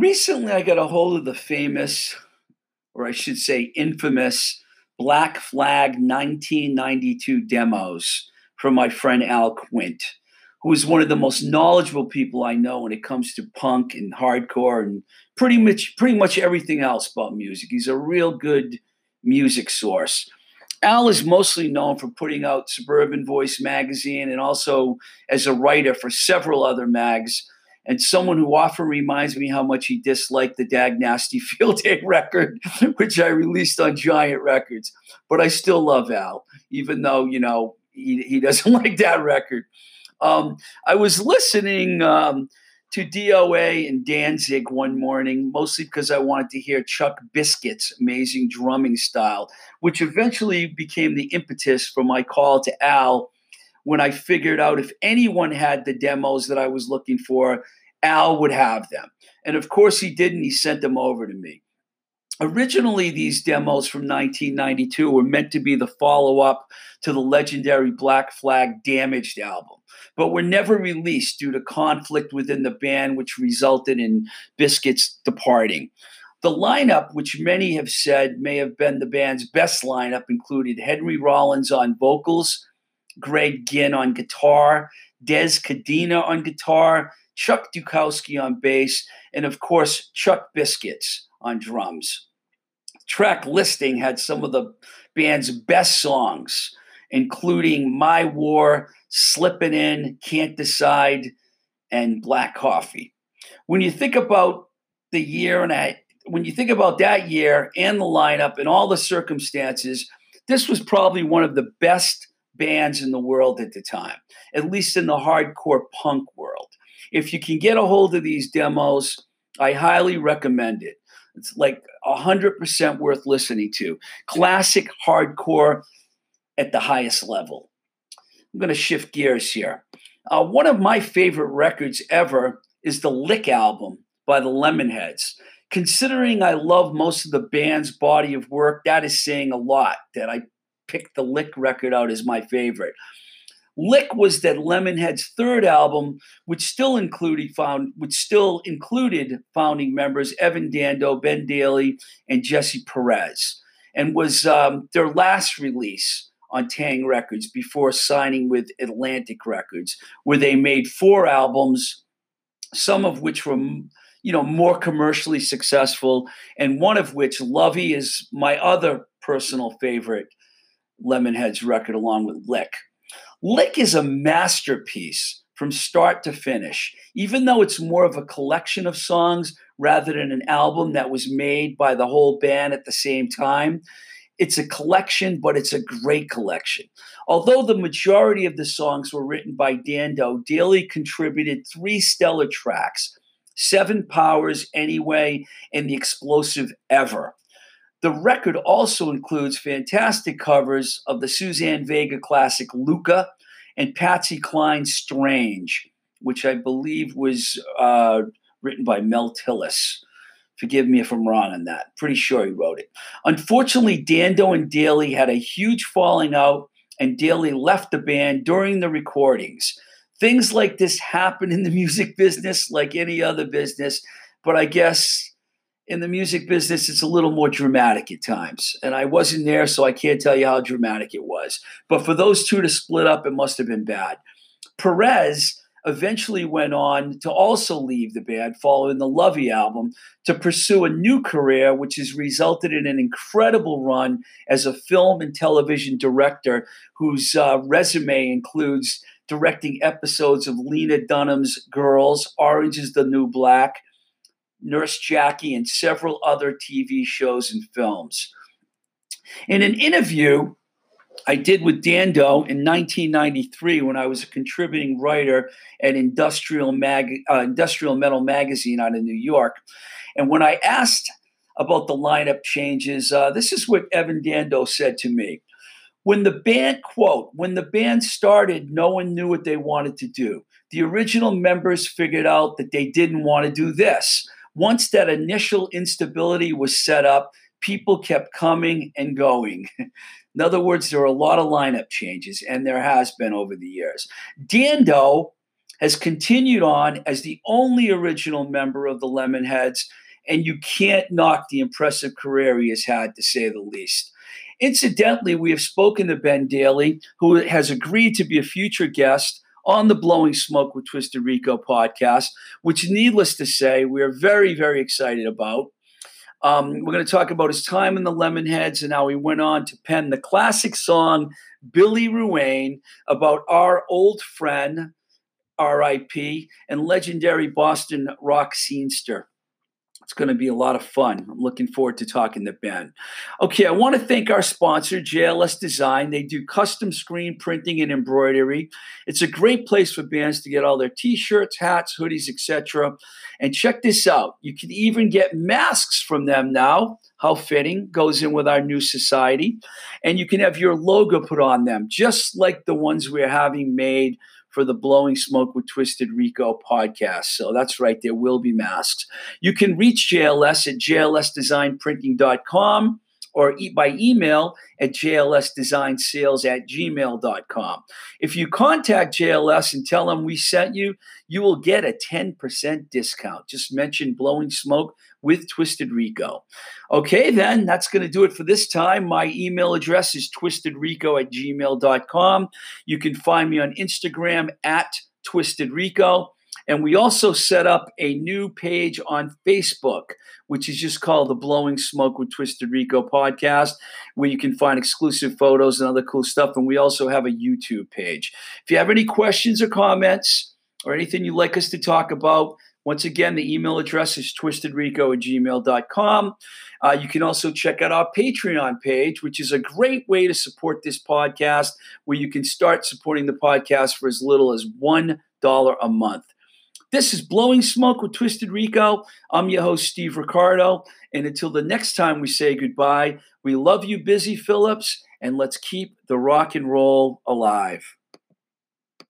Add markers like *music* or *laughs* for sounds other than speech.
recently I got a hold of the famous, or I should say infamous, Black Flag 1992 demos from my friend Al Quint, who is one of the most knowledgeable people I know when it comes to punk and hardcore and pretty much pretty much everything else about music. He's a real good music source. Al is mostly known for putting out Suburban Voice magazine and also as a writer for several other mags and someone who often reminds me how much he disliked the Dag Nasty *laughs* Field Day record, which I released on Giant Records. But I still love Al, even though, you know, he, he doesn't *laughs* like that record. Um, I was listening um, to DOA and Danzig one morning, mostly because I wanted to hear Chuck Biscuit's amazing drumming style, which eventually became the impetus for my call to Al when I figured out if anyone had the demos that I was looking for, Al would have them. And of course he didn't. he sent them over to me. Originally, these demos from 1992 were meant to be the follow up to the legendary Black Flag Damaged album, but were never released due to conflict within the band, which resulted in Biscuit's departing. The lineup, which many have said may have been the band's best lineup, included Henry Rollins on vocals, Greg Ginn on guitar, Dez Cadena on guitar, Chuck Dukowski on bass, and of course, Chuck Biscuits on drums. Track listing had some of the band's best songs, including My War, Slippin' In, Can't Decide, and Black Coffee. When you think about the year and I, when you think about that year and the lineup and all the circumstances, this was probably one of the best bands in the world at the time, at least in the hardcore punk world. If you can get a hold of these demos, I highly recommend it. It's like 100% worth listening to. Classic hardcore at the highest level. I'm going to shift gears here. Uh, one of my favorite records ever is the Lick album by the Lemonheads. Considering I love most of the band's body of work, that is saying a lot that I picked the Lick record out as my favorite. Lick was that Lemonhead's third album, which still included found which still included founding members Evan Dando, Ben Deily, and Jesse Peretz, and was um, their last release on Taang! Records before signing with Atlantic Records, where they made four albums, some of which were you know more commercially successful, and one of which, Lovey, is my other personal favorite Lemonheads record, along with Lick. Lick is a masterpiece from start to finish, even though it's more of a collection of songs rather than an album that was made by the whole band at the same time. It's a collection, but it's a great collection. Although the majority of the songs were written by Dando, Deily contributed three stellar tracks Seven Powers, Anyway, and The Explosive Ever. The record also includes fantastic covers of the Suzanne Vega classic Luka and Patsy Cline's Strange, which I believe was uh, written by Mel Tillis. Forgive me if I'm wrong on that. Pretty sure he wrote it. Unfortunately, Dando and Deily had a huge falling out, and Deily left the band during the recordings. Things like this happen in the *laughs* music business, like any other business, but I guess in the music business, it's a little more dramatic at times. And I wasn't there, so I can't tell you how dramatic it was. But for those two to split up, it must have been bad. Peretz eventually went on to also leave the band following the Lovey album to pursue a new career, which has resulted in an incredible run as a film and television director whose uh, resume includes directing episodes of Lena Dunham's Girls, Orange is the New Black, Nurse Jackie, and several other TV shows and films. In an interview I did with Dando in 1993 when I was a contributing writer at Industrial, Mag- uh, Industrial Metal magazine out of New York, and when I asked about the lineup changes, uh, this is what Evan Dando said to me. When the band, quote, when the band started, no one knew what they wanted to do. The original members figured out that they didn't want to do this once that initial instability was set up, people kept coming and going. *laughs* In other words, there are a lot of lineup changes, and there has been over the years. Dando has continued on as the only original member of the Lemonheads, and you can't knock the impressive career he has had, to say the least. Incidentally, we have spoken to Ben Deily, who has agreed to be a future guest on the Blowing Smoke with Twisted Rico podcast, which, needless to say, we are very, very excited about. Um, we're going to talk about his time in the Lemonheads and how he went on to pen the classic song Billy Ruane about our old friend, RIP, and legendary Boston rock scenester. It's going to be a lot of fun. I'm looking forward to talking to Ben. Okay, I want to thank our sponsor, JLS Design. They do custom screen printing and embroidery. It's a great place for bands to get all their t-shirts, hats, hoodies, etc. And check this out. You can even get masks from them now. How fitting goes in with our new society. And you can have your logo put on them, just like the ones we're having made for the Blowing Smoke with Twisted Rico podcast. So that's right, there will be masks. You can reach JLS at jlsdesignprinting.com or by email at jlsdesignsales at gmail.com. If you contact JLS and tell them we sent you, you will get a 10% discount. Just mention Blowing Smoke with Twisted Rico. Okay, then that's going to do it for this time. My email address is twistedrico at gmail.com. You can find me on Instagram at Twisted Rico. And we also set up a new page on Facebook, which is just called the Blowing Smoke with Twisted Rico podcast, where you can find exclusive photos and other cool stuff. And we also have a YouTube page. If you have any questions or comments or anything you'd like us to talk about, once again, the email address is twistedrico at gmail.com. Uh, you can also check out our Patreon page, which is a great way to support this podcast, where you can start supporting the podcast for as little as $1 a month. This is Blowing Smoke with Twisted Rico. I'm your host, Steve Ricardo. And until the next time we say goodbye, we love you, Busy Phillips, and let's keep the rock and roll alive.